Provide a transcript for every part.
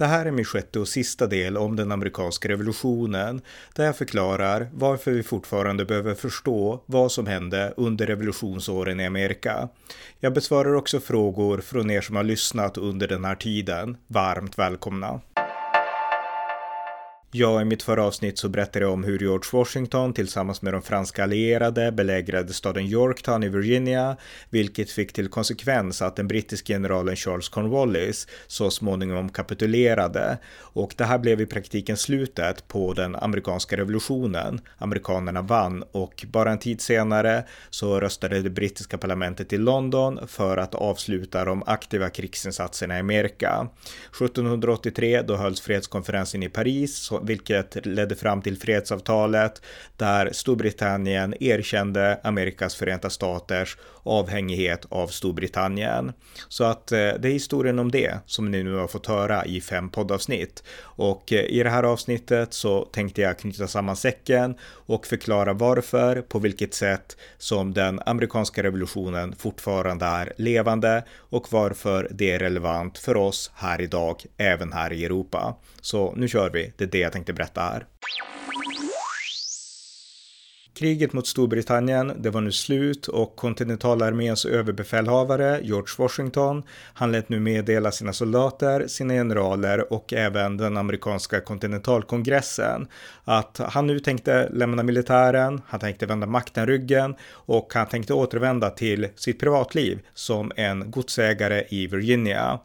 Det här är min sjätte och sista del om den amerikanska revolutionen där jag förklarar varför vi fortfarande behöver förstå vad som hände under revolutionsåren i Amerika. Jag besvarar också frågor från er som har lyssnat under den här tiden. Varmt välkomna! Ja, i mitt förra avsnitt så berättade jag om hur George Washington tillsammans med de franska allierade belägrade staden Yorktown i Virginia, vilket fick till konsekvens att den brittiske generalen Charles Cornwallis så småningom kapitulerade. Och det här blev i praktiken slutet på den amerikanska revolutionen. Amerikanerna vann och bara en tid senare så röstade det brittiska parlamentet i London för att avsluta de aktiva krigsinsatserna i Amerika. 1783 då hölls fredskonferensen i Paris vilket ledde fram till fredsavtalet där Storbritannien erkände Amerikas förenta staters avhängighet av Storbritannien. Så att eh, det är historien om det som ni nu har fått höra i fem poddavsnitt. Och eh, i det här avsnittet så tänkte jag knyta samman säcken och förklara varför, på vilket sätt som den amerikanska revolutionen fortfarande är levande och varför det är relevant för oss här idag, även här i Europa. Så nu kör vi, det är det jag tänkte berätta här. Kriget mot Storbritannien, det var nu slut och kontinentalarméns överbefälhavare George Washington, han lät nu meddela sina soldater, sina generaler och även den amerikanska kontinentalkongressen att han nu tänkte lämna militären, han tänkte vända makten ryggen och han tänkte återvända till sitt privatliv som en godsägare i Virginia.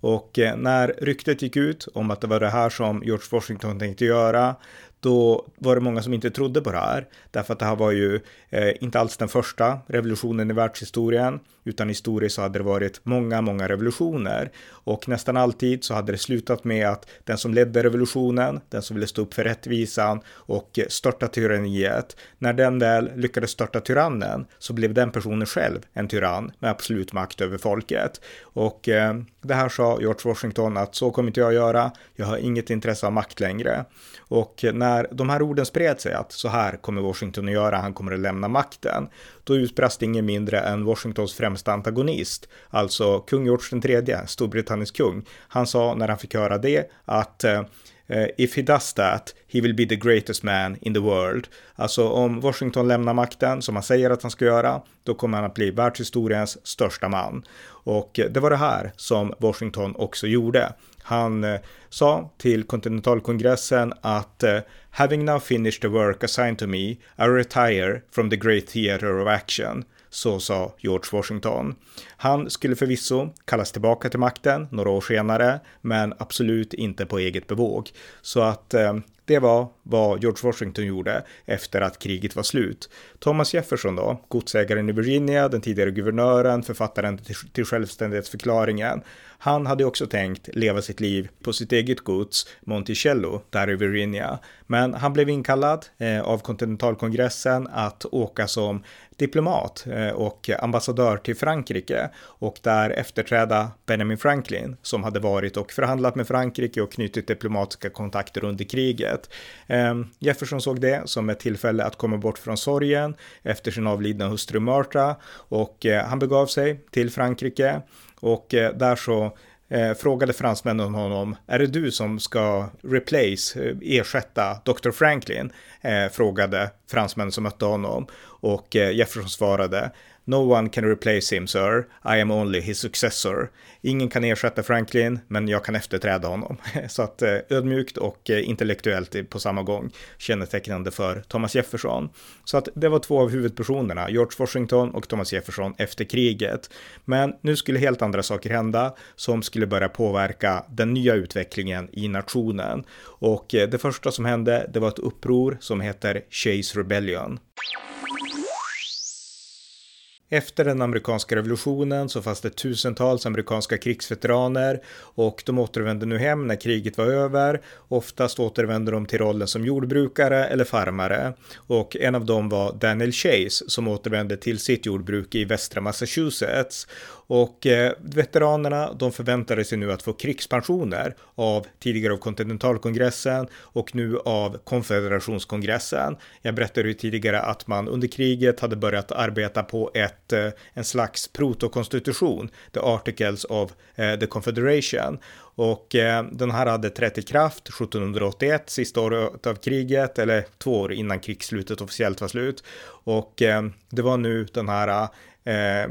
Och eh, när ryktet gick ut om att det var det här som George Washington tänkte göra, då var det många som inte trodde på det här. Därför att det här var ju eh, inte alls den första revolutionen i världshistorien, utan historiskt så hade det varit många, många revolutioner. Och nästan alltid så hade det slutat med att den som ledde revolutionen, den som ville stå upp för rättvisan och störta tyranniet, när den väl lyckades störta tyrannen så blev den personen själv en tyrann med absolut makt över folket. Och eh, det här sa George Washington att så kommer inte jag göra, jag har inget intresse av makt längre. Och när de här orden spred sig att så här kommer Washington att göra, han kommer att lämna makten, då utbrast ingen mindre än Washingtons främsta antagonist, alltså kung George III, Storbritanniens kung. Han sa när han fick höra det att eh, If he does that, he will be the greatest man in the world. Alltså om Washington lämnar makten, som han säger att han ska göra, då kommer han att bli världshistoriens största man. Och det var det här som Washington också gjorde. Han eh, sa till kontinentalkongressen att eh, “Having now finished the work assigned to me, I retire from the great theater of action” så sa George Washington. Han skulle förvisso kallas tillbaka till makten några år senare, men absolut inte på eget bevåg. Så att eh, det var vad George Washington gjorde efter att kriget var slut. Thomas Jefferson då, godsägaren i Virginia, den tidigare guvernören, författaren till självständighetsförklaringen. Han hade också tänkt leva sitt liv på sitt eget gods, Monticello, där i Virginia. Men han blev inkallad eh, av kontinentalkongressen att åka som diplomat eh, och ambassadör till Frankrike och där efterträda Benjamin Franklin som hade varit och förhandlat med Frankrike och knutit diplomatiska kontakter under kriget. Ehm, Jefferson såg det som ett tillfälle att komma bort från sorgen efter sin avlidna hustru Martha och eh, han begav sig till Frankrike och eh, där så eh, frågade fransmännen honom, är det du som ska replace, eh, ersätta Dr. Franklin? Eh, frågade fransmännen som mötte honom. Och eh, Jefferson svarade, No one can replace him, sir. I am only his successor. Ingen kan ersätta Franklin, men jag kan efterträda honom. Så att eh, ödmjukt och eh, intellektuellt på samma gång kännetecknande för Thomas Jefferson. Så att det var två av huvudpersonerna, George Washington och Thomas Jefferson efter kriget. Men nu skulle helt andra saker hända som skulle börja påverka den nya utvecklingen i nationen. Och eh, det första som hände, det var ett uppror som heter Chase Rebellion. Efter den amerikanska revolutionen så fanns det tusentals amerikanska krigsveteraner och de återvände nu hem när kriget var över. Oftast återvände de till rollen som jordbrukare eller farmare och en av dem var Daniel Chase som återvände till sitt jordbruk i västra Massachusetts och eh, veteranerna, de förväntade sig nu att få krigspensioner av tidigare av kontinentalkongressen och nu av konfederationskongressen. Jag berättade ju tidigare att man under kriget hade börjat arbeta på ett, eh, en slags protokonstitution, the articles of eh, the confederation. Och eh, den här hade trätt i kraft 1781, sista året av kriget, eller två år innan krigsslutet officiellt var slut. Och eh, det var nu den här eh,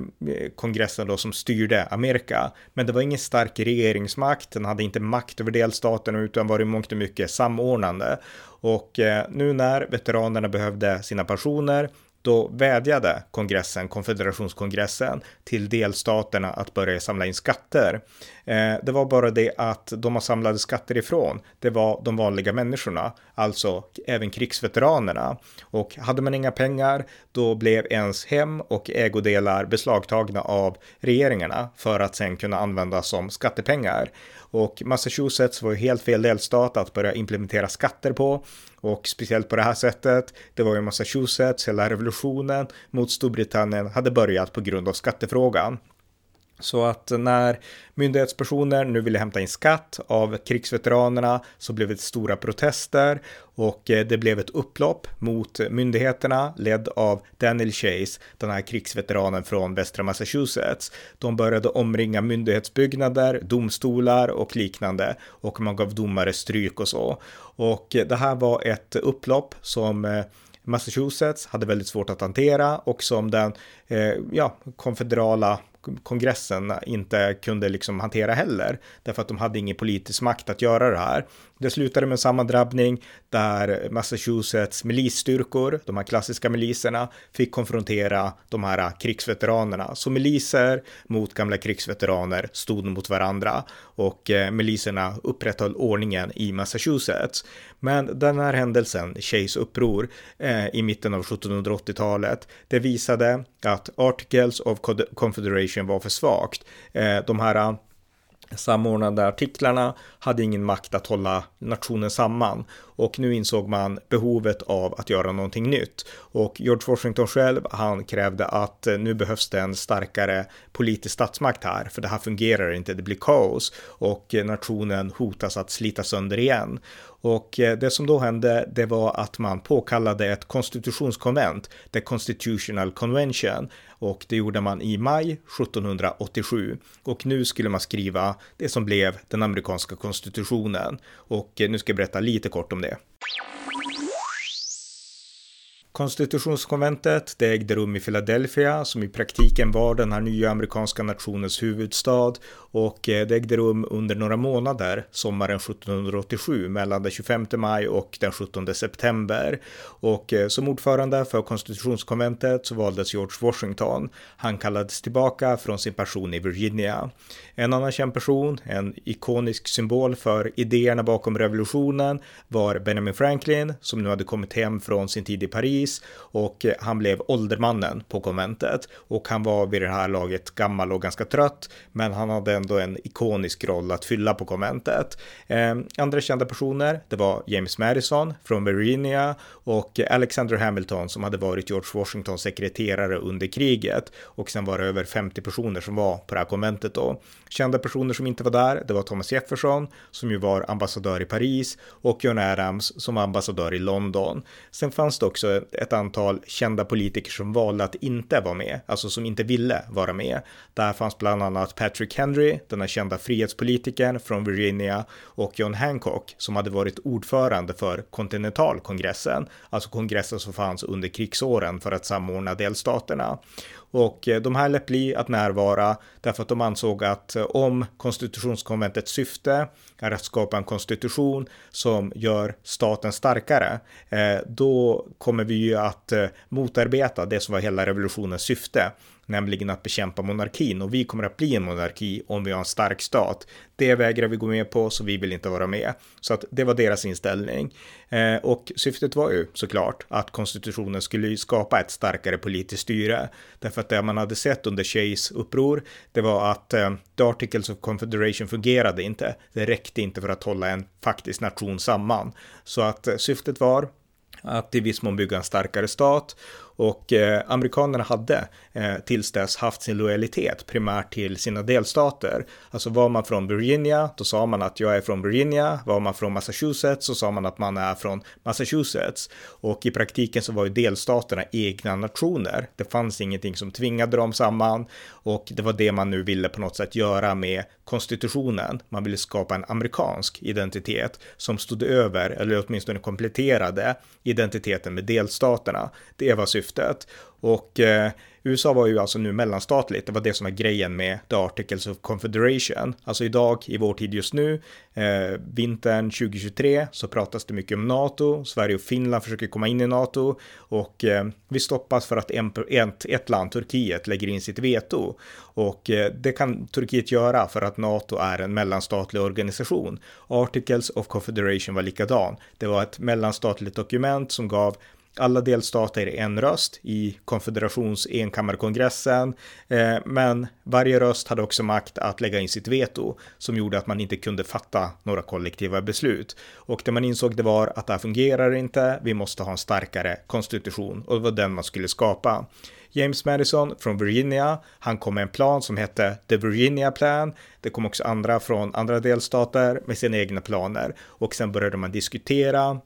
kongressen då som styrde Amerika. Men det var ingen stark regeringsmakt, den hade inte makt över delstaterna utan var i mångt och mycket samordnande. Och eh, nu när veteranerna behövde sina pensioner då vädjade kongressen, konfederationskongressen, till delstaterna att börja samla in skatter. Eh, det var bara det att de man samlade skatter ifrån, det var de vanliga människorna, alltså även krigsveteranerna. Och hade man inga pengar, då blev ens hem och ägodelar beslagtagna av regeringarna för att sen kunna användas som skattepengar. Och Massachusetts var ju helt fel delstat att börja implementera skatter på. Och speciellt på det här sättet, det var ju Massachusetts, hela revolutionen mot Storbritannien hade börjat på grund av skattefrågan. Så att när myndighetspersoner nu ville hämta in skatt av krigsveteranerna så blev det stora protester och eh, det blev ett upplopp mot myndigheterna ledd av Daniel Chase, den här krigsveteranen från västra Massachusetts. De började omringa myndighetsbyggnader, domstolar och liknande och man gav domare stryk och så. Och eh, det här var ett upplopp som eh, Massachusetts hade väldigt svårt att hantera och som den eh, ja, konfederala kongressen inte kunde liksom hantera heller, därför att de hade ingen politisk makt att göra det här. Det slutade med en sammandrabbning där Massachusetts milisstyrkor, de här klassiska miliserna, fick konfrontera de här krigsveteranerna. Så miliser mot gamla krigsveteraner stod mot varandra och eh, miliserna upprätthöll ordningen i Massachusetts. Men den här händelsen, Chase uppror eh, i mitten av 1780-talet, det visade att Articles of Confederation var för svagt. Eh, de här eh, samordnade artiklarna hade ingen makt att hålla nationen samman och nu insåg man behovet av att göra någonting nytt. Och George Washington själv, han krävde att eh, nu behövs det en starkare politisk statsmakt här, för det här fungerar inte, det blir kaos och nationen hotas att slita sönder igen. Och det som då hände, det var att man påkallade ett konstitutionskonvent, The Constitutional Convention, och det gjorde man i maj 1787. Och nu skulle man skriva det som blev den amerikanska konstitutionen. Och eh, nu ska jag berätta lite kort om det. Konstitutionskonventet det ägde rum i Philadelphia som i praktiken var den här nya amerikanska nationens huvudstad och eh, det ägde rum under några månader sommaren 1787 mellan den 25 maj och den 17 september. Och eh, som ordförande för konstitutionskonventet så valdes George Washington. Han kallades tillbaka från sin person i Virginia. En annan känd person, en ikonisk symbol för idéerna bakom revolutionen var Benjamin Franklin som nu hade kommit hem från sin tid i Paris och eh, han blev åldermannen på konventet och han var vid det här laget gammal och ganska trött men han hade ändå en ikonisk roll att fylla på konventet. Eh, andra kända personer, det var James Madison från Virginia och Alexander Hamilton som hade varit George Washingtons sekreterare under kriget och sen var det över 50 personer som var på det här konventet då. Kända personer som inte var där, det var Thomas Jefferson som ju var ambassadör i Paris och John Adams som var ambassadör i London. Sen fanns det också ett antal kända politiker som valde att inte vara med, alltså som inte ville vara med. Där fanns bland annat Patrick Henry, den här kända frihetspolitikern från Virginia och John Hancock som hade varit ordförande för kontinentalkongressen, alltså kongressen som fanns under krigsåren för att samordna delstaterna. Och eh, de här lät bli att närvara därför att de ansåg att eh, om konstitutionskonventets syfte är att skapa en konstitution som gör staten starkare, eh, då kommer vi ju att motarbeta det som var hela revolutionens syfte nämligen att bekämpa monarkin och vi kommer att bli en monarki om vi har en stark stat. Det vägrar vi gå med på så vi vill inte vara med. Så att det var deras inställning. Eh, och syftet var ju såklart att konstitutionen skulle skapa ett starkare politiskt styre. Därför att det man hade sett under Shays uppror, det var att eh, The Articles of Confederation fungerade inte. Det räckte inte för att hålla en faktisk nation samman. Så att eh, syftet var att i viss mån bygga en starkare stat och eh, amerikanerna hade eh, tills dess haft sin lojalitet primärt till sina delstater. Alltså var man från Virginia, då sa man att jag är från Virginia. Var man från Massachusetts så sa man att man är från Massachusetts. Och i praktiken så var ju delstaterna egna nationer. Det fanns ingenting som tvingade dem samman och det var det man nu ville på något sätt göra med konstitutionen. Man ville skapa en amerikansk identitet som stod över, eller åtminstone kompletterade, identiteten med delstaterna. Det var syftet syftet Och eh, USA var ju alltså nu mellanstatligt, det var det som var grejen med The Articles of Confederation. Alltså idag, i vår tid just nu, eh, vintern 2023, så pratas det mycket om NATO. Sverige och Finland försöker komma in i NATO och eh, vi stoppas för att en, ett, ett land, Turkiet, lägger in sitt veto. Och eh, det kan Turkiet göra för att NATO är en mellanstatlig organisation. Articles of Confederation var likadan. Det var ett mellanstatligt dokument som gav alla delstater en röst i konfederations enkammarkongressen, eh, men varje röst hade också makt att lägga in sitt veto som gjorde att man inte kunde fatta några kollektiva beslut. Och det man insåg det var att det här fungerar inte, vi måste ha en starkare konstitution och det var den man skulle skapa. James Madison från Virginia, han kom med en plan som hette The Virginia Plan. Det kom också andra från andra delstater med sina egna planer och sen började man diskutera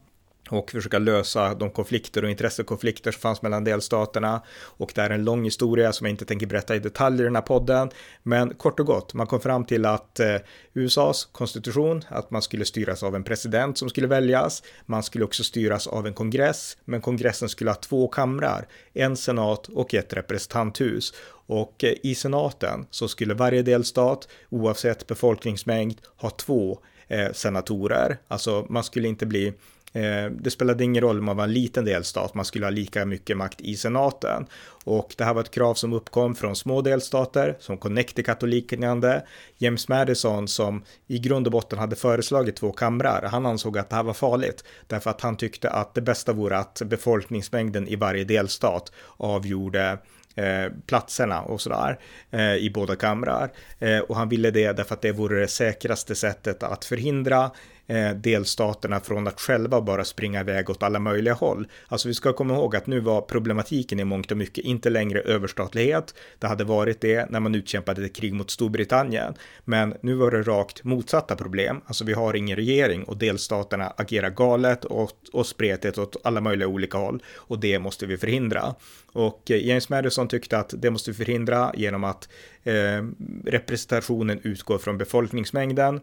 och försöka lösa de konflikter och intressekonflikter som fanns mellan delstaterna. Och det är en lång historia som jag inte tänker berätta i detalj i den här podden. Men kort och gott, man kom fram till att eh, USAs konstitution, att man skulle styras av en president som skulle väljas. Man skulle också styras av en kongress, men kongressen skulle ha två kamrar, en senat och ett representanthus. Och eh, i senaten så skulle varje delstat, oavsett befolkningsmängd, ha två eh, senatorer. Alltså man skulle inte bli Eh, det spelade ingen roll om man var en liten delstat, man skulle ha lika mycket makt i senaten. Och det här var ett krav som uppkom från små delstater, som Connecticut och liknande. James Madison, som i grund och botten hade föreslagit två kamrar, han ansåg att det här var farligt, därför att han tyckte att det bästa vore att befolkningsmängden i varje delstat avgjorde Eh, platserna och sådär eh, i båda kamrar. Eh, och han ville det därför att det vore det säkraste sättet att förhindra Eh, delstaterna från att själva bara springa iväg åt alla möjliga håll. Alltså vi ska komma ihåg att nu var problematiken i mångt och mycket inte längre överstatlighet. Det hade varit det när man utkämpade ett krig mot Storbritannien. Men nu var det rakt motsatta problem. Alltså vi har ingen regering och delstaterna agerar galet och, och spretigt åt alla möjliga olika håll. Och det måste vi förhindra. Och eh, James Madison tyckte att det måste vi förhindra genom att eh, representationen utgår från befolkningsmängden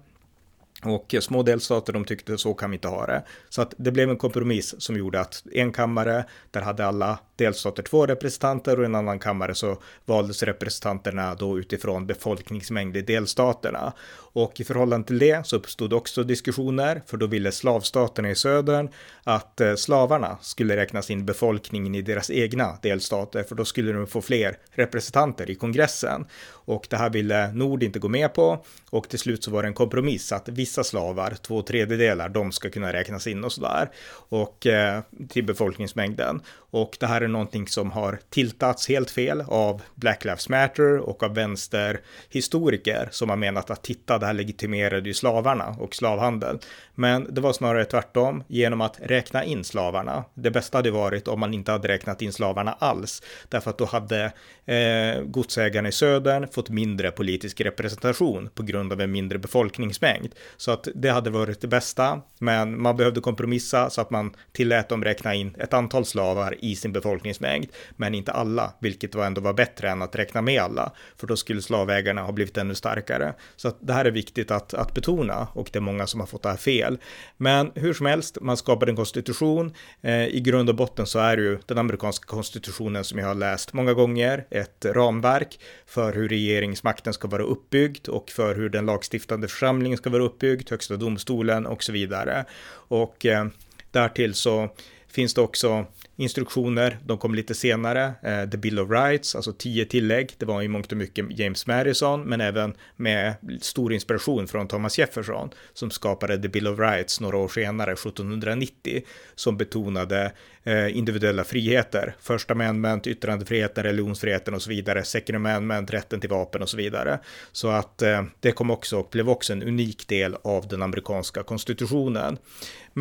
och eh, små delstater de tyckte så kan vi inte ha det. Så att det blev en kompromiss som gjorde att en kammare, där hade alla delstater två representanter och i en annan kammare så valdes representanterna då utifrån befolkningsmängd i delstaterna. Och i förhållande till det så uppstod också diskussioner, för då ville slavstaterna i södern att eh, slavarna skulle räknas in befolkningen i deras egna delstater, för då skulle de få fler representanter i kongressen. Och det här ville Nord inte gå med på och till slut så var det en kompromiss att vissa slavar, två tredjedelar, de ska kunna räknas in och sådär och eh, till befolkningsmängden. Och det här är någonting som har tiltats helt fel av Black Lives Matter och av vänsterhistoriker som har menat att titta, det här legitimerade ju slavarna och slavhandel. Men det var snarare tvärtom genom att räkna in slavarna. Det bästa hade varit om man inte hade räknat in slavarna alls, därför att då hade eh, godsägarna i södern fått mindre politisk representation på grund av en mindre befolkningsmängd. Så att det hade varit det bästa, men man behövde kompromissa så att man tillät dem räkna in ett antal slavar i sin befolkningsmängd, men inte alla, vilket var ändå var bättre än att räkna med alla, för då skulle slavägarna ha blivit ännu starkare. Så att det här är viktigt att, att betona och det är många som har fått det här fel. Men hur som helst, man skapade en konstitution. Eh, I grund och botten så är det ju den amerikanska konstitutionen som jag har läst många gånger, ett ramverk för hur regeringsmakten ska vara uppbyggd och för hur den lagstiftande församlingen ska vara uppbyggd, högsta domstolen och så vidare. Och eh, därtill så finns det också instruktioner, de kom lite senare, eh, The Bill of Rights, alltså tio tillägg, det var i mångt och mycket James Madison, men även med stor inspiration från Thomas Jefferson, som skapade The Bill of Rights några år senare, 1790, som betonade eh, individuella friheter, första amendment, yttrandefriheten, religionsfriheten och så vidare, second amendment, rätten till vapen och så vidare. Så att eh, det kom också och blev också en unik del av den amerikanska konstitutionen.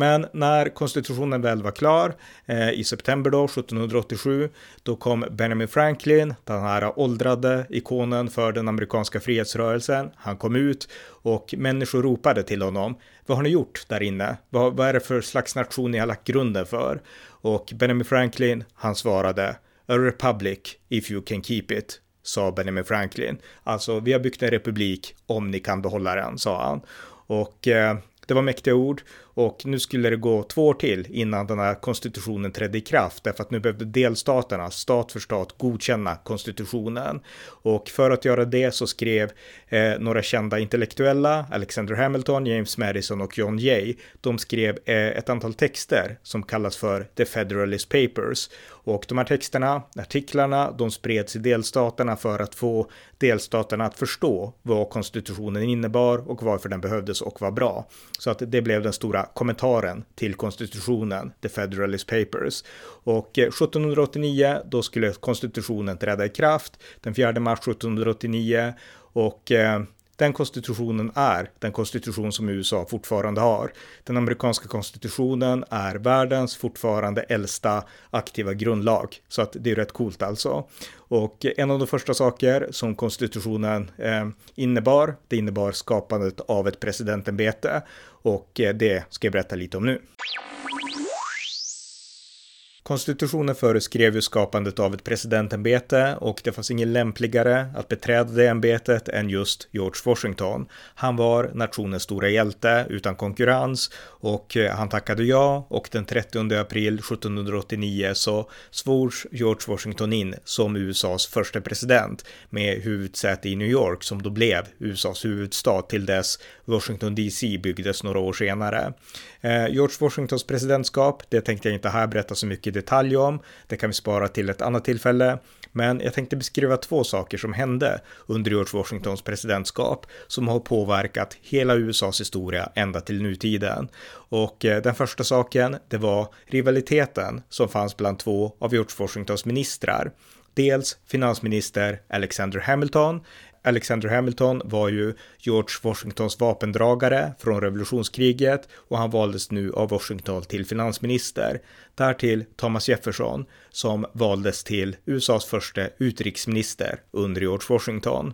Men när konstitutionen väl var klar eh, i september då, 1787, då kom Benjamin Franklin, den här åldrade ikonen för den amerikanska frihetsrörelsen. Han kom ut och människor ropade till honom. Vad har ni gjort där inne? Vad, vad är det för slags nation ni har lagt grunden för? Och Benjamin Franklin, han svarade A republic if you can keep it sa Benjamin Franklin. Alltså, vi har byggt en republik om ni kan behålla den, sa han. Och eh, det var mäktiga ord och nu skulle det gå två år till innan den här konstitutionen trädde i kraft därför att nu behövde delstaterna stat för stat godkänna konstitutionen. Och för att göra det så skrev eh, några kända intellektuella, Alexander Hamilton, James Madison och John Jay, de skrev eh, ett antal texter som kallas för The Federalist Papers. Och de här texterna, artiklarna, de spreds i delstaterna för att få delstaterna att förstå vad konstitutionen innebar och varför den behövdes och var bra. Så att det blev den stora kommentaren till konstitutionen, The Federalist Papers. Och eh, 1789, då skulle konstitutionen träda i kraft den 4 mars 1789 och eh, den konstitutionen är den konstitution som USA fortfarande har. Den amerikanska konstitutionen är världens fortfarande äldsta aktiva grundlag, så att det är rätt coolt alltså. Och en av de första saker som konstitutionen eh, innebar, det innebar skapandet av ett presidentämbete och eh, det ska jag berätta lite om nu. Konstitutionen föreskrev ju skapandet av ett presidentämbete och det fanns ingen lämpligare att beträda det ämbetet än just George Washington. Han var nationens stora hjälte utan konkurrens och eh, han tackade ja och den 30 april 1789 så svors George Washington in som USAs första president med huvudsäte i New York som då blev USAs huvudstad till dess Washington DC byggdes några år senare. Eh, George Washingtons presidentskap, det tänkte jag inte här berätta så mycket detalj om. Det kan vi spara till ett annat tillfälle. Men jag tänkte beskriva två saker som hände under George Washingtons presidentskap som har påverkat hela USAs historia ända till nutiden. Och eh, den första saken, det var rivaliteten som fanns bland två av George Washingtons ministrar. Dels finansminister Alexander Hamilton, Alexander Hamilton var ju George Washingtons vapendragare från revolutionskriget och han valdes nu av Washington till finansminister. Därtill Thomas Jefferson som valdes till USAs första utrikesminister under George Washington.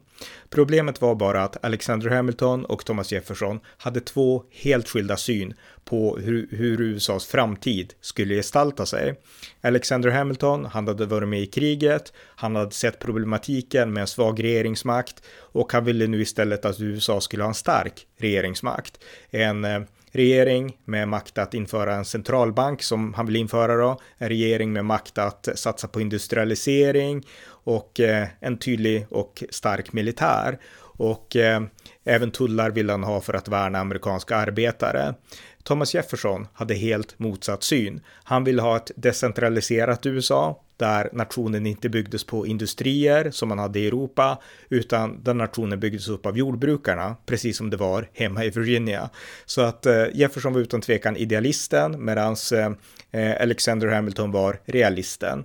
Problemet var bara att Alexander Hamilton och Thomas Jefferson hade två helt skilda syn på hur, hur, USAs framtid skulle gestalta sig. Alexander Hamilton, han hade varit med i kriget, han hade sett problematiken med en svag regeringsmakt och han ville nu istället att USA skulle ha en stark regeringsmakt. En eh, regering med makt att införa en centralbank som han vill införa då, en regering med makt att satsa på industrialisering och eh, en tydlig och stark militär. Och eh, även tullar vill han ha för att värna amerikanska arbetare. Thomas Jefferson hade helt motsatt syn. Han ville ha ett decentraliserat USA där nationen inte byggdes på industrier som man hade i Europa, utan där nationen byggdes upp av jordbrukarna, precis som det var hemma i Virginia. Så att eh, Jefferson var utan tvekan idealisten, medan eh, Alexander Hamilton var realisten.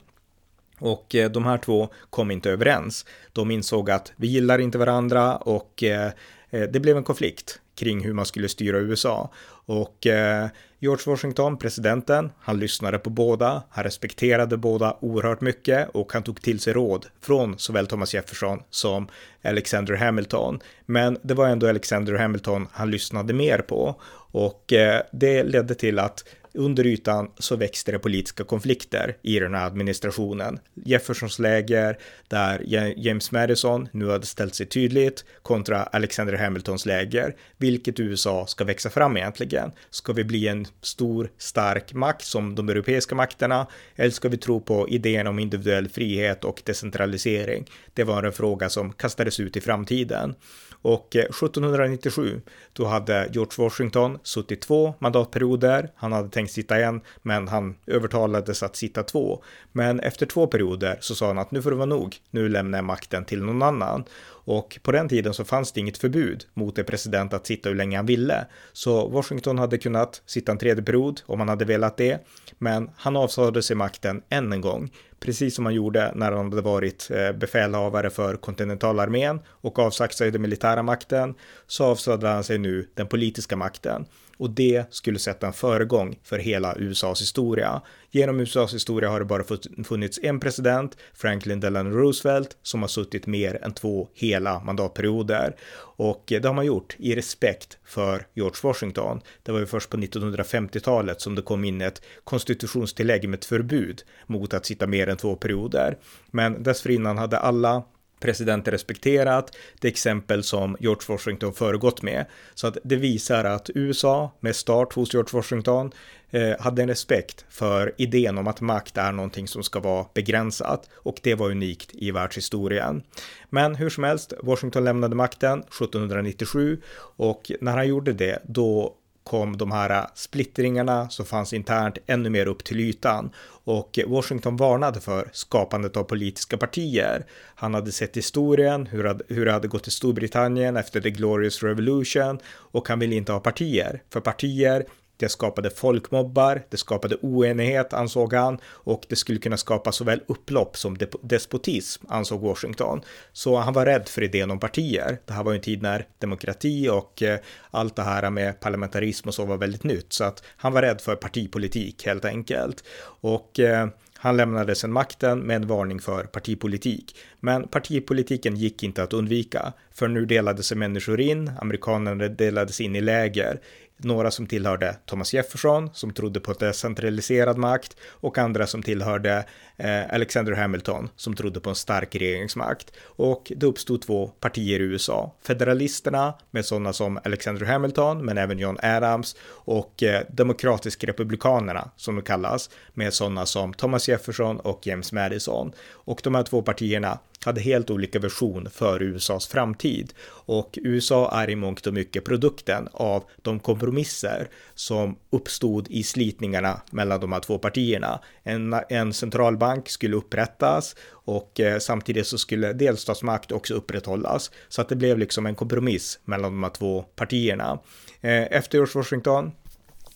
Och eh, de här två kom inte överens. De insåg att vi gillar inte varandra och eh, eh det blev en konflikt kring hur man skulle styra USA. Och eh, George Washington, presidenten, han lyssnade på båda, han respekterade båda oerhört mycket och han tog till sig råd från såväl Thomas Jefferson som Alexander Hamilton. Men det var ändå Alexander Hamilton han lyssnade mer på och eh, det ledde till att under ytan så växte det politiska konflikter i den här administrationen. Jeffersons läger, där James Madison nu hade ställt sig tydligt, kontra Alexander Hamiltons läger. Vilket USA ska växa fram egentligen? Ska vi bli en stor, stark makt som de europeiska makterna? Eller ska vi tro på idén om individuell frihet och decentralisering? Det var en fråga som kastades ut i framtiden. Och eh, 1797, då hade George Washington suttit två mandatperioder. Han hade tänkt sitta en, men han övertalades att sitta två. Men efter två perioder så sa han att nu får det vara nog. Nu lämnar jag makten till någon annan. Och på den tiden så fanns det inget förbud mot en president att sitta hur länge han ville. Så Washington hade kunnat sitta en tredje period om han hade velat det. Men han avsade sig makten än en gång precis som han gjorde när han hade varit eh, befälhavare för kontinentalarmén och avsagt sig den militära makten, så avsade han sig nu den politiska makten och det skulle sätta en föregång för hela USAs historia. Genom USAs historia har det bara funnits en president, Franklin Delano Roosevelt, som har suttit mer än två hela mandatperioder. Och det har man gjort i respekt för George Washington. Det var ju först på 1950-talet som det kom in ett konstitutionstillägg med ett förbud mot att sitta mer än två perioder. Men dessförinnan hade alla presidenter respekterat det exempel som George Washington föregått med. Så att det visar att USA med start hos George Washington eh, hade en respekt för idén om att makt är någonting som ska vara begränsat och det var unikt i världshistorien. Men hur som helst, Washington lämnade makten 1797 och när han gjorde det då kom de här äh, splittringarna som fanns internt ännu mer upp till ytan och äh, Washington varnade för skapandet av politiska partier. Han hade sett historien, hur, hur det hade gått i Storbritannien efter the Glorious Revolution och han ville inte ha partier. För partier det skapade folkmobbar, det skapade oenighet ansåg han och det skulle kunna skapa såväl upplopp som despotism ansåg Washington. Så han var rädd för idén om partier. Det här var ju en tid när demokrati och eh, allt det här med parlamentarism och så var väldigt nytt så att han var rädd för partipolitik helt enkelt. Och eh, han lämnade sedan makten med en varning för partipolitik. Men partipolitiken gick inte att undvika, för nu delade sig människor in, amerikanerna delades in i läger några som tillhörde Thomas Jefferson som trodde på decentraliserad makt och andra som tillhörde eh, Alexander Hamilton som trodde på en stark regeringsmakt. Och det uppstod två partier i USA. Federalisterna med sådana som Alexander Hamilton men även John Adams och eh, Demokratisk republikanerna som de kallas med sådana som Thomas Jefferson och James Madison. Och de här två partierna hade helt olika version för USAs framtid och USA är i mångt och mycket produkten av de kompromisser som uppstod i slitningarna mellan de här två partierna. En, en centralbank skulle upprättas och eh, samtidigt så skulle delstatsmakt också upprätthållas så att det blev liksom en kompromiss mellan de här två partierna. Eh, efter George Washington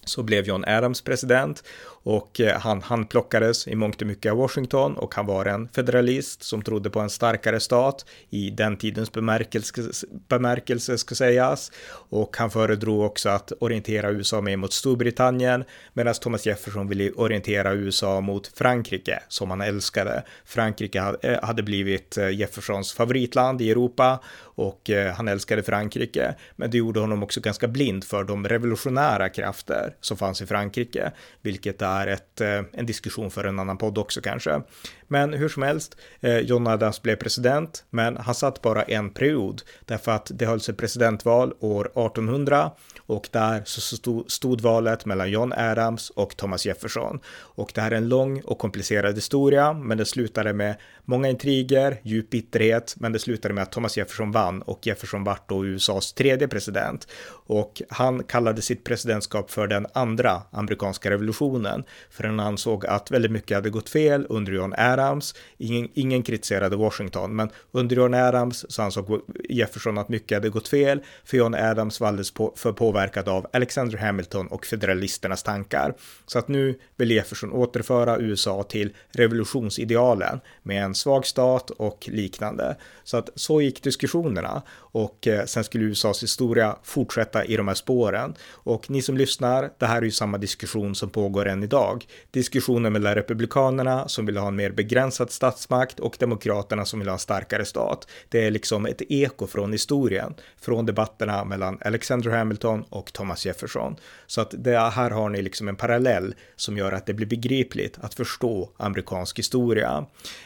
så blev John Adams president och eh, han handplockades i mångt och mycket av Washington och han var en federalist som trodde på en starkare stat i den tidens bemärkelse, bemärkelse ska sägas och han föredrog också att orientera USA mer mot Storbritannien medan Thomas Jefferson ville orientera USA mot Frankrike som han älskade. Frankrike eh, hade blivit eh, Jeffersons favoritland i Europa och han älskade Frankrike men det gjorde honom också ganska blind för de revolutionära krafter som fanns i Frankrike vilket är är ett, eh, en diskussion för en annan podd också kanske. Men hur som helst, eh, John Adams blev president, men han satt bara en period därför att det hölls ett presidentval år 1800 och där så stod, stod valet mellan John Adams och Thomas Jefferson. Och det här är en lång och komplicerad historia, men det slutade med många intriger, djup bitterhet, men det slutade med att Thomas Jefferson vann och Jefferson vart då USAs tredje president. Och han kallade sitt presidentskap för den andra amerikanska revolutionen, för han ansåg att väldigt mycket hade gått fel under John Adams. Ingen, ingen kritiserade Washington, men under John Adams så ansåg Jefferson att mycket hade gått fel, för John Adams var alldeles på, för påverkad av Alexander Hamilton och federalisternas tankar. Så att nu vill Jefferson återföra USA till revolutionsidealen med en svag stat och liknande. Så att så gick diskussionerna och eh, sen skulle USAs historia fortsätta i de här spåren. Och ni som lyssnar, det här är ju samma diskussion som pågår än idag. Diskussionen mellan republikanerna som vill ha en mer begränsad statsmakt och demokraterna som vill ha en starkare stat. Det är liksom ett eko från historien, från debatterna mellan Alexander Hamilton och Thomas Jefferson. Så att det här har ni liksom en parallell som gör att det blir begripligt att förstå amerikansk historia.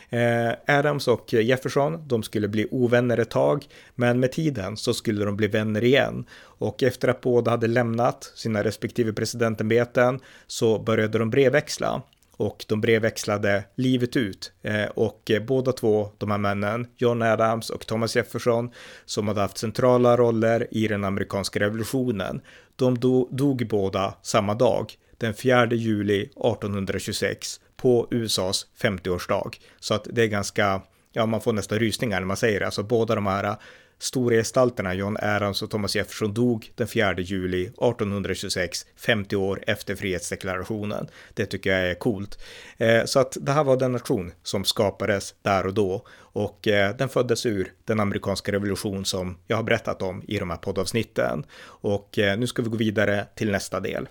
Eh, Adams och Jefferson, de skulle bli ovänner ett tag, men med tiden så skulle de bli vänner igen. Och efter att båda hade lämnat sina respektive presidentämbeten så började de brevväxla och de brevväxlade livet ut. Eh, och båda två, de här männen, John Adams och Thomas Jefferson, som hade haft centrala roller i den amerikanska revolutionen, de dog båda samma dag, den 4 juli 1826 på USAs 50-årsdag. Så att det är ganska, ja man får nästan rysningar när man säger det, alltså båda de här äh, stora gestalterna John Adams och Thomas Jefferson dog den 4 juli 1826, 50 år efter frihetsdeklarationen. Det tycker jag är coolt. Eh, så att det här var den nation som skapades där och då och eh, den föddes ur den amerikanska revolution som jag har berättat om i de här poddavsnitten. Och eh, nu ska vi gå vidare till nästa del.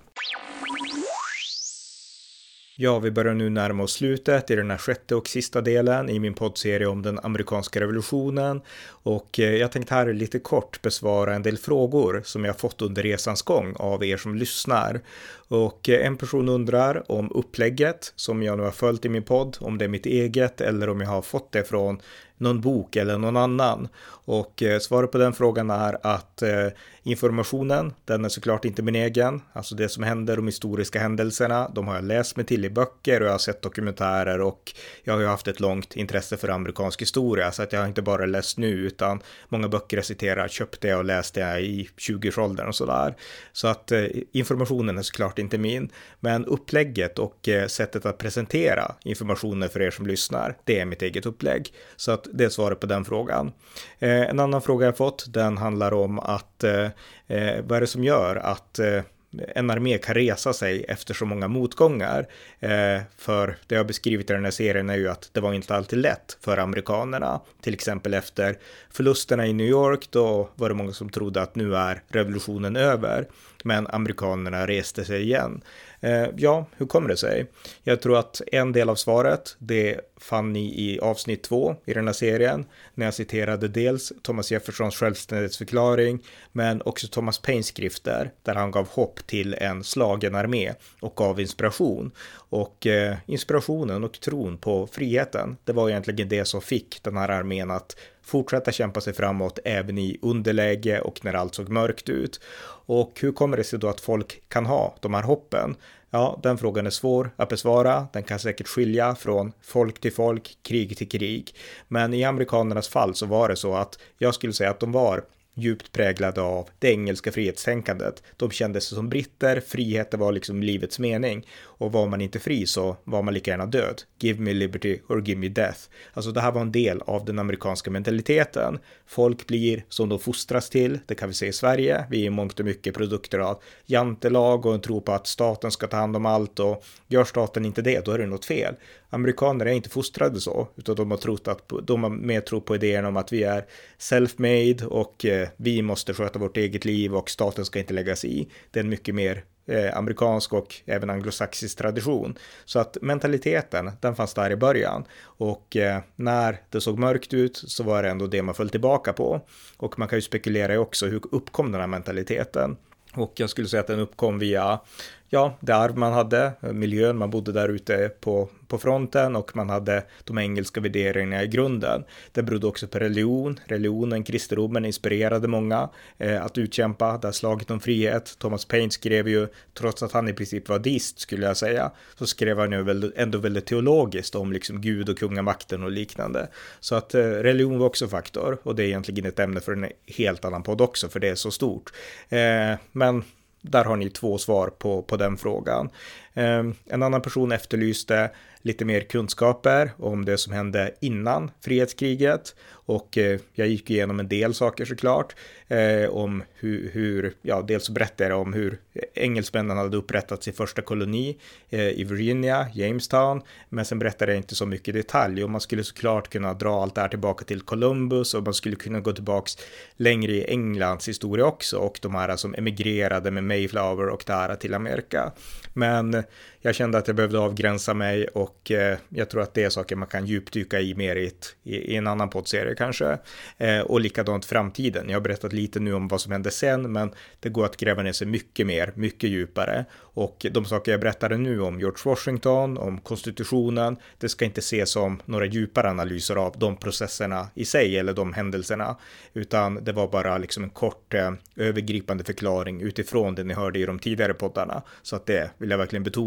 Ja, vi börjar nu närma oss slutet i den här sjätte och sista delen i min poddserie om den amerikanska revolutionen. Och eh, jag tänkte här lite kort besvara en del frågor som jag fått under resans gång av er som lyssnar. Och eh, en person undrar om upplägget som jag nu har följt i min podd, om det är mitt eget eller om jag har fått det från någon bok eller någon annan. Och eh, svaret på den frågan är att eh, informationen, den är såklart inte min egen. Alltså det som händer, de historiska händelserna, de har jag läst mig till i böcker och jag har sett dokumentärer och jag har ju haft ett långt intresse för amerikansk historia så att jag har inte bara läst nu utan många böcker jag citerar köpte jag och läste jag i 20-årsåldern och sådär. Så att eh, informationen är såklart inte min, men upplägget och eh, sättet att presentera informationen för er som lyssnar, det är mitt eget upplägg. Så att det är svaret på den frågan. Eh, en annan fråga jag fått, den handlar om att att eh, eh, vad är det som gör att eh, en armé kan resa sig efter så många motgångar. Eh, för det jag beskrivit i den här serien är ju att det var inte alltid lätt för amerikanerna. Till exempel efter förlusterna i New York, då var det många som trodde att nu är revolutionen över. Men amerikanerna reste sig igen. Eh, ja, hur kommer det sig? Jag tror att en del av svaret, det fann ni i avsnitt två i den här serien, när jag citerade dels Thomas Jeffersons självständighetsförklaring, men också Thomas Paines skrifter, där han gav hopp till en slagen armé och gav inspiration. Och eh, inspirationen och tron på friheten, det var egentligen det som fick den här armén att fortsätta kämpa sig framåt även i underläge och när allt såg mörkt ut. Och hur kommer det sig då att folk kan ha de här hoppen? Ja, den frågan är svår att besvara. Den kan säkert skilja från folk till folk, krig till krig. Men i amerikanernas fall så var det så att jag skulle säga att de var djupt präglade av det engelska frihetstänkandet. De kände sig som britter, Friheten var liksom livets mening och var man inte fri så var man lika gärna död. Give me liberty or give me death. Alltså det här var en del av den amerikanska mentaliteten. Folk blir som de fostras till, det kan vi se i Sverige. Vi är mångt och mycket produkter av jantelag och en tro på att staten ska ta hand om allt och gör staten inte det, då är det något fel. Amerikaner är inte fostrade så, utan de har trott att de har mer tro på idén om att vi är self-made och eh, vi måste sköta vårt eget liv och staten ska inte lägga sig i. Det är en mycket mer eh, amerikansk och även anglosaxisk tradition. Så att mentaliteten, den fanns där i början. Och eh, när det såg mörkt ut så var det ändå det man föll tillbaka på. Och man kan ju spekulera i också hur uppkom den här mentaliteten. Och jag skulle säga att den uppkom via ja, det arv man hade, miljön, man bodde där ute på, på fronten och man hade de engelska värderingarna i grunden. Det berodde också på religion. Religionen, kristendomen inspirerade många eh, att utkämpa det här slaget om frihet. Thomas Paine skrev ju, trots att han i princip var dist skulle jag säga, så skrev han ju ändå väldigt teologiskt om liksom Gud och kungamakten och liknande. Så att eh, religion var också faktor och det är egentligen ett ämne för en helt annan podd också, för det är så stort. Eh, men där har ni två svar på, på den frågan. Ehm, en annan person efterlyste lite mer kunskaper om det som hände innan frihetskriget och eh, jag gick igenom en del saker såklart eh, om hur, hur, ja, dels så berättade jag om hur engelsmännen hade upprättat sin första koloni eh, i Virginia, Jamestown, men sen berättade jag inte så mycket detalj och man skulle såklart kunna dra allt det här tillbaka till Columbus och man skulle kunna gå tillbaks längre i Englands historia också och de här som emigrerade med Mayflower och det här till Amerika. Men jag kände att jag behövde avgränsa mig och eh, jag tror att det är saker man kan djupdyka i mer i, ett, i, en annan poddserie kanske. Eh, och likadant framtiden. Jag har berättat lite nu om vad som hände sen, men det går att gräva ner sig mycket mer, mycket djupare. Och de saker jag berättade nu om George Washington, om konstitutionen, det ska inte ses som några djupare analyser av de processerna i sig eller de händelserna, utan det var bara liksom en kort eh, övergripande förklaring utifrån det ni hörde i de tidigare poddarna. Så att det vill jag verkligen betona.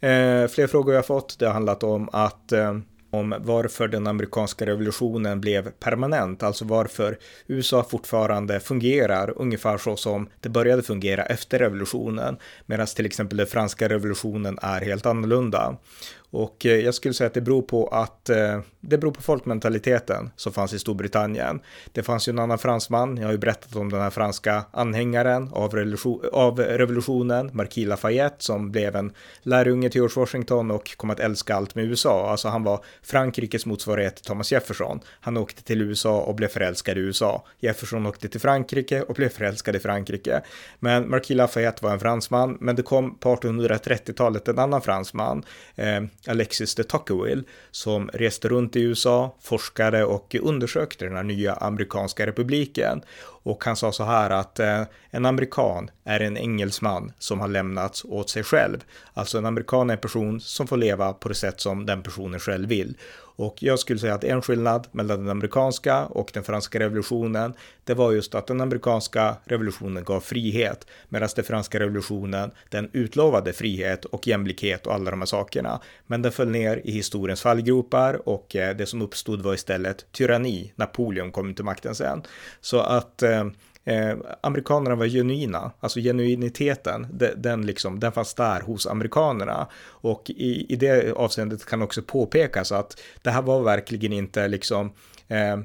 Eh, fler frågor jag fått, det har handlat om att eh, om varför den amerikanska revolutionen blev permanent, alltså varför USA fortfarande fungerar ungefär så som det började fungera efter revolutionen, medan till exempel den franska revolutionen är helt annorlunda. Och eh, jag skulle säga att det beror på att eh, det beror på folkmentaliteten som fanns i Storbritannien. Det fanns ju en annan fransman, jag har ju berättat om den här franska anhängaren av, revolution, av revolutionen, Marquis Lafayette, som blev en lärjunge till George Washington och kom att älska allt med USA. Alltså han var Frankrikes motsvarighet till Thomas Jefferson. Han åkte till USA och blev förälskad i USA. Jefferson åkte till Frankrike och blev förälskad i Frankrike. Men Marquis Lafayette var en fransman, men det kom på 1830-talet en annan fransman, eh, Alexis de Tocqueville, som reste runt i USA, forskade och undersökte den här nya amerikanska republiken. Och han sa så här att eh, en amerikan är en engelsman som har lämnats åt sig själv. Alltså en amerikan är en person som får leva på det sätt som den personen själv vill. Och jag skulle säga att en skillnad mellan den amerikanska och den franska revolutionen, det var just att den amerikanska revolutionen gav frihet, medan den franska revolutionen, den utlovade frihet och jämlikhet och alla de här sakerna. Men den föll ner i historiens fallgropar och eh, det som uppstod var istället tyranni. Napoleon kom till makten sen. Så att eh, eh, amerikanerna var genuina, alltså genuiniteten, de, den, liksom, den fanns där hos amerikanerna. Och i, i det avseendet kan också påpekas att det här var verkligen inte liksom eh,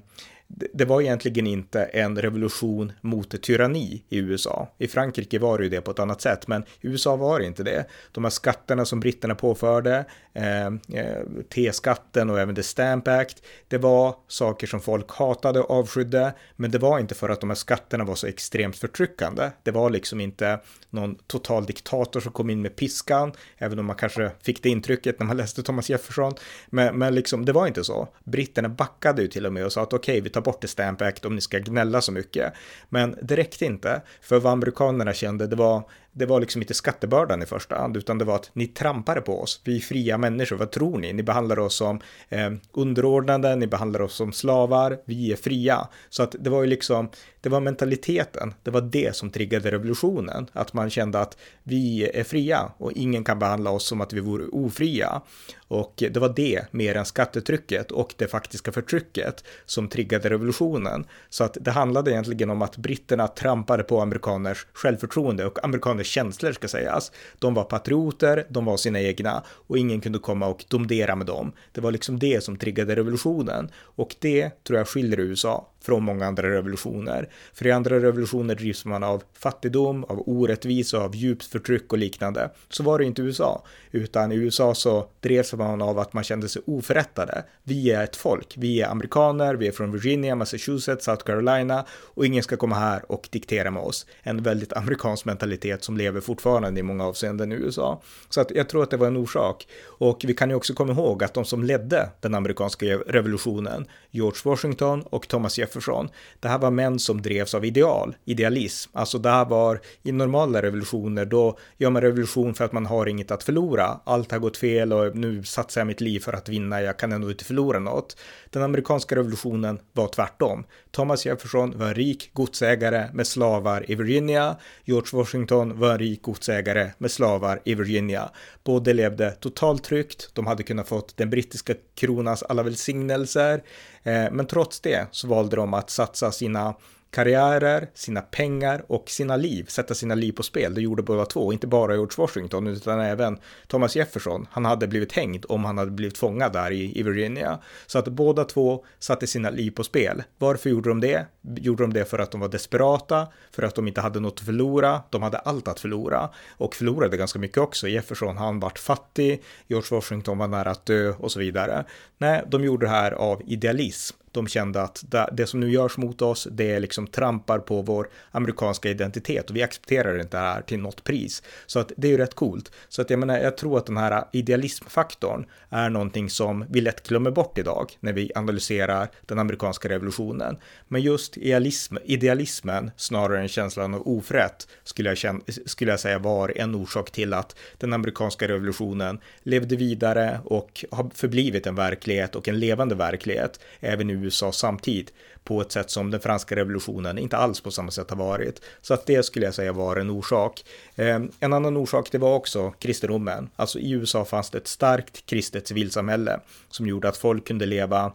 det var egentligen inte en revolution mot tyranni i USA. I Frankrike var det ju det på ett annat sätt, men i USA var det inte det. De här skatterna som britterna påförde, Eh, eh, T-skatten och även The Stamp Act, det var saker som folk hatade och avskydde, men det var inte för att de här skatterna var så extremt förtryckande. Det var liksom inte någon total diktator som kom in med piskan, även om man kanske fick det intrycket när man läste Thomas Jefferson. Men, men liksom, det var inte så. Britterna backade ju till och med och sa att okej, okay, vi tar bort The Stamp Act om ni ska gnälla så mycket. Men det räckte inte, för vad amerikanerna kände, det var det var liksom inte skattebördan i första hand, utan det var att ni trampade på oss. Vi är fria människor, vad tror ni? Ni behandlar oss som eh, underordnade, ni behandlar oss som slavar, vi är fria. Så att det var ju liksom, det var mentaliteten, det var det som triggade revolutionen. Att man kände att vi är fria och ingen kan behandla oss som att vi vore ofria. Och det var det, mer än skattetrycket och det faktiska förtrycket, som triggade revolutionen. Så att det handlade egentligen om att britterna trampade på amerikaners självförtroende och amerikaners känslor ska sägas. De var patrioter, de var sina egna och ingen kunde komma och domdera med dem. Det var liksom det som triggade revolutionen och det tror jag skiljer USA från många andra revolutioner. För i andra revolutioner drivs man av fattigdom, av orättvisa, av djupt förtryck och liknande. Så var det inte i USA, utan i USA så drevs man av att man kände sig oförrättade. Vi är ett folk, vi är amerikaner, vi är från Virginia, Massachusetts, South Carolina och ingen ska komma här och diktera med oss. En väldigt amerikansk mentalitet som lever fortfarande i många avseenden i USA. Så att jag tror att det var en orsak. Och vi kan ju också komma ihåg att de som ledde den amerikanska revolutionen, George Washington och Thomas Jefferson Jefferson. Det här var män som drevs av ideal, idealism. Alltså det här var i normala revolutioner, då gör man revolution för att man har inget att förlora. Allt har gått fel och nu satsar jag mitt liv för att vinna, jag kan ändå inte förlora något. Den amerikanska revolutionen var tvärtom. Thomas Jefferson var en rik godsägare med slavar i Virginia. George Washington var en rik godsägare med slavar i Virginia. Båda levde totalt tryggt. De hade kunnat fått den brittiska kronans alla välsignelser. Eh, men trots det så valde de att satsa sina karriärer, sina pengar och sina liv, sätta sina liv på spel. Det gjorde båda två, inte bara George Washington utan även Thomas Jefferson. Han hade blivit hängd om han hade blivit fångad där i, i Virginia. Så att båda två satte sina liv på spel. Varför gjorde de det? Gjorde de det för att de var desperata, för att de inte hade något att förlora? De hade allt att förlora och förlorade ganska mycket också. Jefferson, han vart fattig, George Washington var nära att dö och så vidare. Nej, de gjorde det här av idealism de kände att det som nu görs mot oss, det är liksom trampar på vår amerikanska identitet och vi accepterar inte det här till något pris. Så att det är ju rätt coolt. Så att jag menar, jag tror att den här idealismfaktorn är någonting som vi lätt glömmer bort idag när vi analyserar den amerikanska revolutionen. Men just idealism, idealismen snarare än känslan av ofrätt, skulle jag, känna, skulle jag säga var en orsak till att den amerikanska revolutionen levde vidare och har förblivit en verklighet och en levande verklighet även nu USA samtidigt på ett sätt som den franska revolutionen inte alls på samma sätt har varit. Så att det skulle jag säga var en orsak. Eh, en annan orsak det var också kristendomen. Alltså i USA fanns det ett starkt kristet civilsamhälle som gjorde att folk kunde leva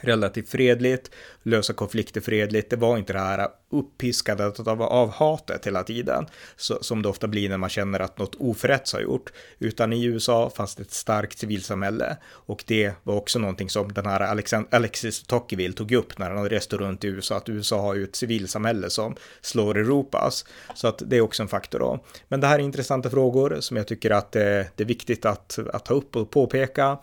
relativt fredligt, lösa konflikter fredligt. Det var inte det här uppiskandet av, av hatet hela tiden, så, som det ofta blir när man känner att något oförrätts har gjort, utan i USA fanns det ett starkt civilsamhälle och det var också någonting som den här Alexand Alexis Tocqueville tog upp när han reste runt i USA, att USA har ju ett civilsamhälle som slår Europas, så att det är också en faktor då. Men det här är intressanta frågor som jag tycker att det, det är viktigt att, att ta upp och påpeka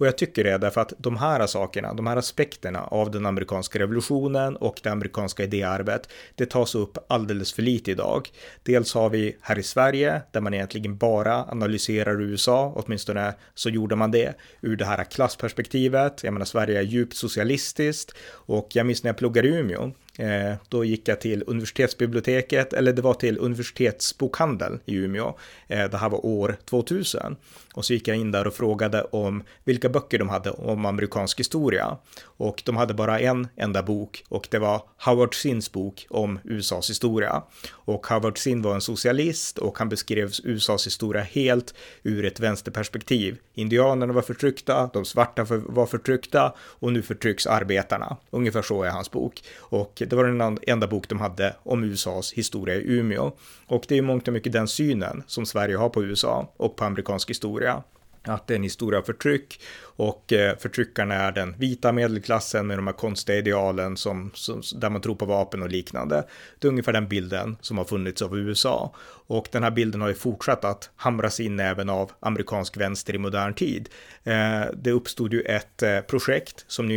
och jag tycker det därför att de här sakerna, de här aspekterna av den amerikanska revolutionen och det amerikanska idéarvet, det tas upp alldeles för lite idag. Dels har vi här i Sverige, där man egentligen bara analyserar USA, åtminstone så gjorde man det ur det här klassperspektivet. Jag menar, Sverige är djupt socialistiskt och jag minns när jag pluggade i Umeå, eh, då gick jag till universitetsbiblioteket, eller det var till universitetsbokhandeln i Umeå. Eh, det här var år 2000. Och så gick jag in där och frågade om vilka böcker de hade om amerikansk historia. Och de hade bara en enda bok och det var Howard Zinns bok om USAs historia. Och Howard Zinn var en socialist och han beskrev USAs historia helt ur ett vänsterperspektiv. Indianerna var förtryckta, de svarta var förtryckta och nu förtrycks arbetarna. Ungefär så är hans bok. Och det var den enda bok de hade om USAs historia i Umeå. Och det är mångt och mycket den synen som Sverige har på USA och på amerikansk historia att det är en historia av förtryck och eh, förtryckarna är den vita medelklassen med de här konstiga idealen som, som, där man tror på vapen och liknande. Det är ungefär den bilden som har funnits av USA och den här bilden har ju fortsatt att hamras in även av amerikansk vänster i modern tid. Eh, det uppstod ju ett eh, projekt som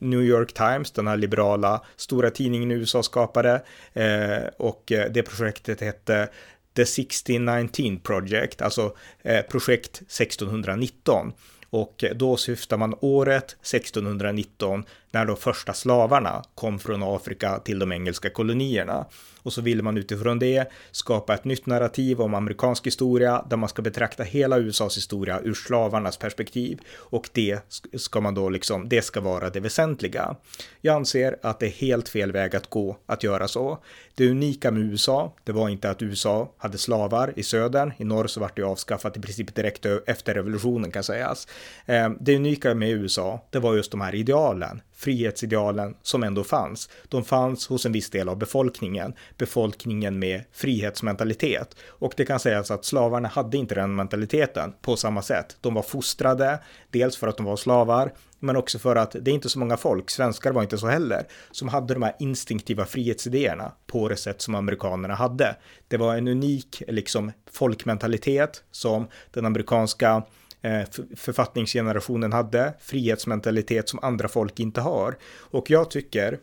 New York Times, den här liberala stora tidningen i USA skapade eh, och eh, det projektet hette The 1619 Project, alltså eh, projekt 1619. Och då syftar man året 1619 när de första slavarna kom från Afrika till de engelska kolonierna. Och så ville man utifrån det skapa ett nytt narrativ om amerikansk historia där man ska betrakta hela USAs historia ur slavarnas perspektiv. Och det ska man då liksom, det ska vara det väsentliga. Jag anser att det är helt fel väg att gå att göra så. Det unika med USA, det var inte att USA hade slavar i södern. I norr så vart det avskaffat i princip direkt efter revolutionen kan sägas. Ehm, det unika med USA, det var just de här idealen frihetsidealen som ändå fanns. De fanns hos en viss del av befolkningen, befolkningen med frihetsmentalitet. Och det kan sägas att slavarna hade inte den mentaliteten på samma sätt. De var fostrade, dels för att de var slavar, men också för att det är inte så många folk, svenskar var inte så heller, som hade de här instinktiva frihetsidéerna på det sätt som amerikanerna hade. Det var en unik liksom folkmentalitet som den amerikanska Eh, författningsgenerationen hade, frihetsmentalitet som andra folk inte har. Och jag tycker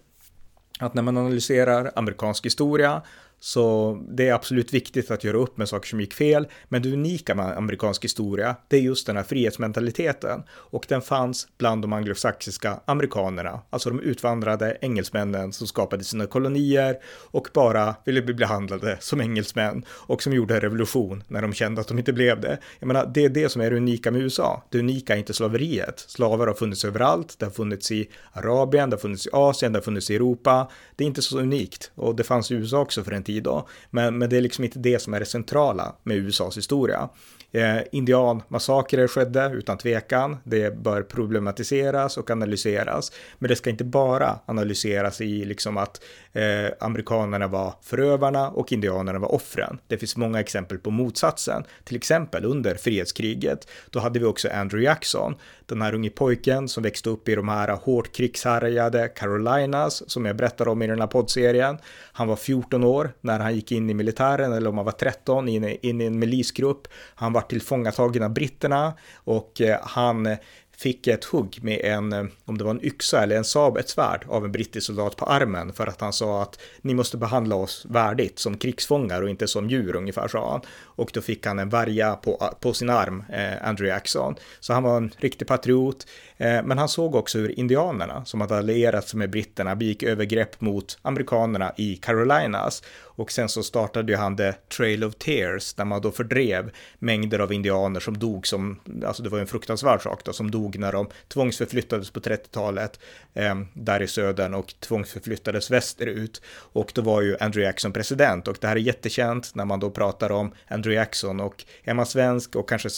att när man analyserar amerikansk historia så det är absolut viktigt att göra upp med saker som gick fel, men det unika med amerikansk historia, det är just den här frihetsmentaliteten. Och den fanns bland de anglosaxiska amerikanerna, alltså de utvandrade engelsmännen som skapade sina kolonier och bara ville bli behandlade som engelsmän och som gjorde revolution när de kände att de inte blev det. Jag menar, det är det som är det unika med USA. Det unika är inte slaveriet. Slavar har funnits överallt, det har funnits i Arabien, det har funnits i Asien, det har funnits i Europa. Det är inte så unikt och det fanns i USA också för en tid då. Men, men det är liksom inte det som är det centrala med USAs historia. Eh, indianmassakrer skedde utan tvekan. Det bör problematiseras och analyseras. Men det ska inte bara analyseras i liksom att eh, amerikanerna var förövarna och indianerna var offren. Det finns många exempel på motsatsen. Till exempel under frihetskriget. Då hade vi också Andrew Jackson, den här unge pojken som växte upp i de här hårt krigshärjade Carolinas som jag berättar om i den här poddserien. Han var 14 år när han gick in i militären eller om han var 13 in, in i en milisgrupp. Han var tillfångatagen av britterna och eh, han fick ett hugg med en, eh, om det var en yxa eller en sab, ett svärd av en brittisk soldat på armen för att han sa att ni måste behandla oss värdigt som krigsfångar och inte som djur ungefär sa han. Och då fick han en värja på, eh, på sin arm, eh, Andrew Jackson. Så han var en riktig patriot, Eh, men han såg också hur indianerna som hade allierat sig med britterna begick övergrepp mot amerikanerna i Carolinas. Och sen så startade ju han The Trail of Tears där man då fördrev mängder av indianer som dog som, alltså det var en fruktansvärd sak då, som dog när de tvångsförflyttades på 30-talet eh, där i södern och tvångsförflyttades västerut. Och då var ju Andrew Jackson president. Och det här är jättekänt när man då pratar om Andrew Jackson. Och är man svensk och kanske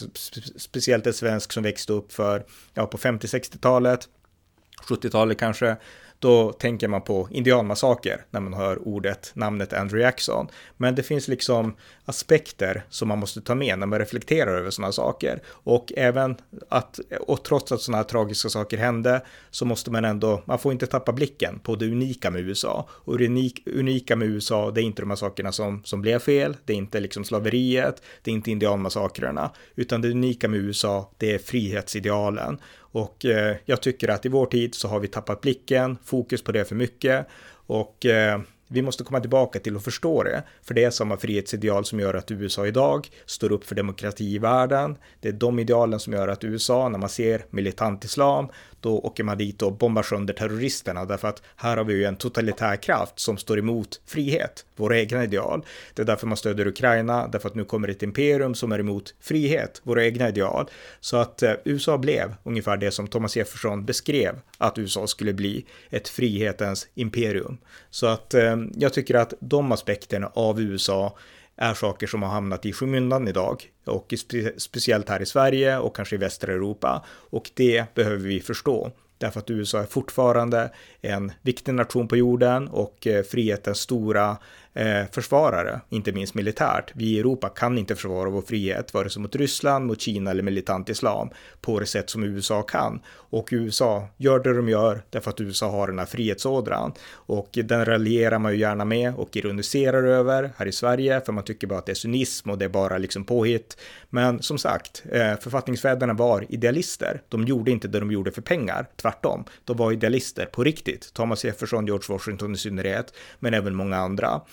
speciellt en svensk som växte upp för, ja, på 50 50-60-talet 70-talet kanske, då tänker man på indianmassaker när man hör ordet, namnet Andrew Jackson. Men det finns liksom aspekter som man måste ta med när man reflekterar över sådana saker. Och även att, och trots att sådana här tragiska saker hände, så måste man ändå, man får inte tappa blicken på det unika med USA. Och det unik, unika med USA, det är inte de här sakerna som, som blev fel, det är inte liksom slaveriet, det är inte indianmassakrerna, utan det unika med USA, det är frihetsidealen. Och eh, jag tycker att i vår tid så har vi tappat blicken, fokus på det för mycket och eh, vi måste komma tillbaka till att förstå det, för det är samma frihetsideal som gör att USA idag står upp för demokrati i världen. Det är de idealen som gör att USA, när man ser militant islam, då åker man dit och bombar sönder terroristerna därför att här har vi ju en totalitär kraft som står emot frihet, våra egna ideal. Det är därför man stöder Ukraina, därför att nu kommer ett imperium som är emot frihet, våra egna ideal. Så att eh, USA blev ungefär det som Thomas Jefferson beskrev att USA skulle bli, ett frihetens imperium. Så att eh, jag tycker att de aspekterna av USA är saker som har hamnat i skymundan idag. Och spe speciellt här i Sverige och kanske i västra Europa. Och det behöver vi förstå. Därför att USA är fortfarande en viktig nation på jorden och eh, frihetens stora eh, försvarare, inte minst militärt. Vi i Europa kan inte försvara vår frihet, vare sig mot Ryssland, mot Kina eller militant islam, på det sätt som USA kan. Och USA gör det de gör därför att USA har den här frihetsådran. Och den raljerar man ju gärna med och ironiserar över här i Sverige, för man tycker bara att det är cynism och det är bara liksom påhitt. Men som sagt, eh, författningsfäderna var idealister. De gjorde inte det de gjorde för pengar, tvärtom. De var idealister på riktigt. Thomas Jefferson, George Washington i synnerhet, men även många andra.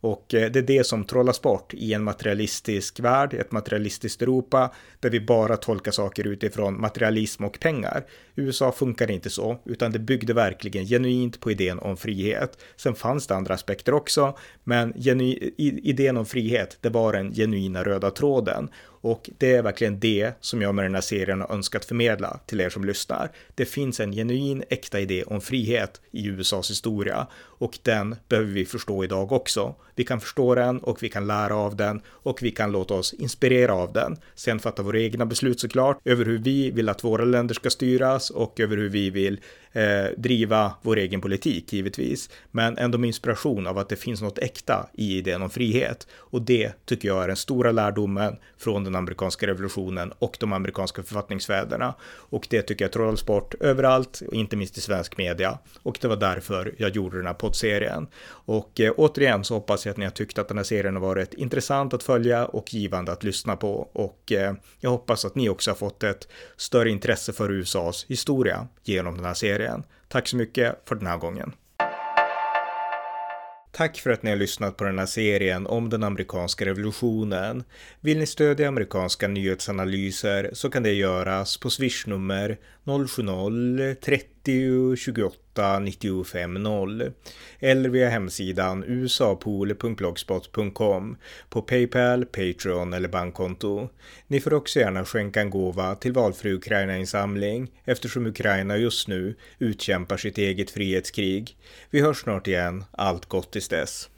Och eh, det är det som trollas bort i en materialistisk värld, ett materialistiskt Europa, där vi bara tolkar saker utifrån materialism och pengar. USA funkar inte så, utan det byggde verkligen genuint på idén om frihet. Sen fanns det andra aspekter också, men idén om frihet, det var den genuina röda tråden. Och det är verkligen det som jag med den här serien har önskat förmedla till er som lyssnar. Det finns en genuin, äkta idé om frihet i USAs historia och den behöver vi förstå idag också. Vi kan förstå den och vi kan lära av den och vi kan låta oss inspirera av den. Sen fatta våra egna beslut såklart över hur vi vill att våra länder ska styras och över hur vi vill eh, driva vår egen politik givetvis. Men ändå med inspiration av att det finns något äkta i idén om frihet. Och det tycker jag är den stora lärdomen från den amerikanska revolutionen och de amerikanska författningsfäderna. Och det tycker jag trollas bort överallt, inte minst i svensk media. Och det var därför jag gjorde den här poddserien. Och eh, återigen så hoppas jag att ni har tyckt att den här serien har varit intressant att följa och givande att lyssna på. Och eh, jag hoppas att ni också har fått ett större intresse för USAs historia genom den här serien serien. Tack så mycket för den här gången. Tack för att ni har lyssnat på den här serien om den amerikanska revolutionen. Vill ni stödja amerikanska nyhetsanalyser så kan det göras på swishnummer 070-30 28 95 0 eller via hemsidan usapool.blogspot.com på Paypal, Patreon eller bankkonto. Ni får också gärna skänka en gåva till valfri Ukraina-insamling eftersom Ukraina just nu utkämpar sitt eget frihetskrig. Vi hörs snart igen. Allt gott tills dess.